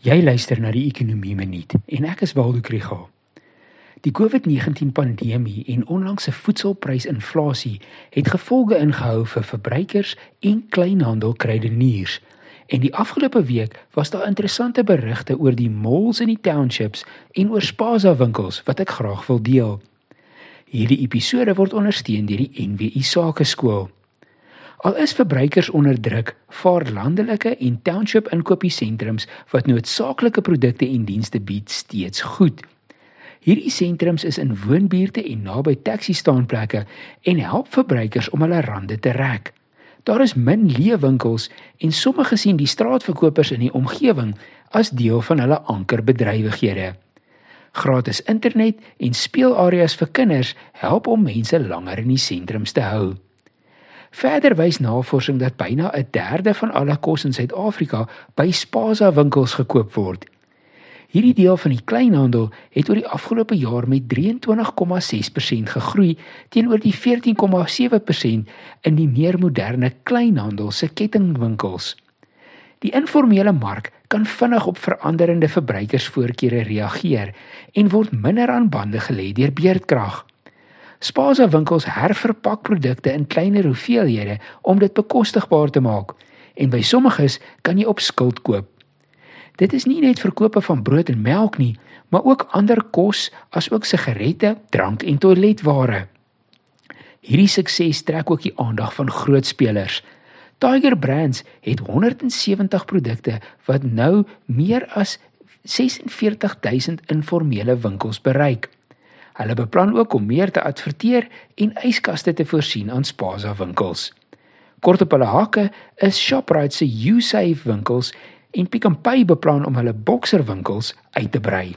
Jy luister na die Ekonomie Minuut en ek is Waldo Krügel. Die COVID-19 pandemie en onlangse voedselprysinflasie het gevolge ingehou vir verbruikers en kleinhandelkruideniers. En die afgelope week was daar interessante berigte oor die malls in die townships en oor Spaza winkels wat ek graag wil deel. Hierdie episode word ondersteun deur die NWI Sakeskool. Al is verbruikers onder druk, vaar landelike en township inkopiesentrums wat noodsaaklike produkte en dienste bied steeds goed. Hierdie sentrums is in woonbuurte en naby taxi-staanplekke en help verbruikers om hulle rande te rek. Daar is min leewinkels en sommige sien die straatverkopers in die omgewing as deel van hulle ankerbedrywighede. Gratis internet en speelareas vir kinders help om mense langer in die sentrums te hou. Verder wys navorsing dat byna 'n derde van alle kos in Suid-Afrika by Spaza winkels gekoop word. Hierdie deel van die kleinhandel het oor die afgelope jaar met 23,6% gegroei teenoor die 14,7% in die meer moderne kleinhandel se kettingwinkels. Die informele mark kan vinnig op veranderende verbruikersvoorkeure reageer en word minder aan bande gelê deur beerdkrag. Spaza winkels herverpak produkte in kleiner hoeveelhede om dit bekostigbaar te maak en by sommiges kan jy op skuld koop. Dit is nie net verkope van brood en melk nie, maar ook ander kos asook sigarette, drank en toiletware. Hierdie sukses trek ook die aandag van groot spelers. Tiger Brands het 170 produkte wat nou meer as 46000 informele winkels bereik. Hulle beplan ook om meer te adverteer en yskaste te voorsien aan Spaza winkels. Kort op hulle hakke is Shoprite se Usave winkels en Pick n Pay beplan om hulle Boxer winkels uit te brei.